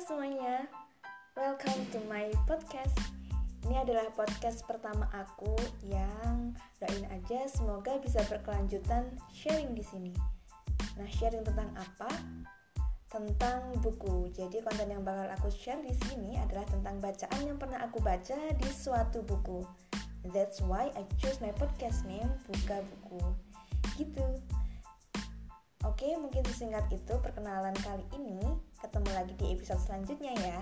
semuanya, welcome to my podcast. Ini adalah podcast pertama aku yang doain aja semoga bisa berkelanjutan sharing di sini. Nah, sharing tentang apa? Tentang buku. Jadi konten yang bakal aku share di sini adalah tentang bacaan yang pernah aku baca di suatu buku. That's why I choose my podcast name Buka Buku. Gitu. Oke, mungkin sesingkat itu perkenalan kali ini. Ketemu lagi di episode selanjutnya ya.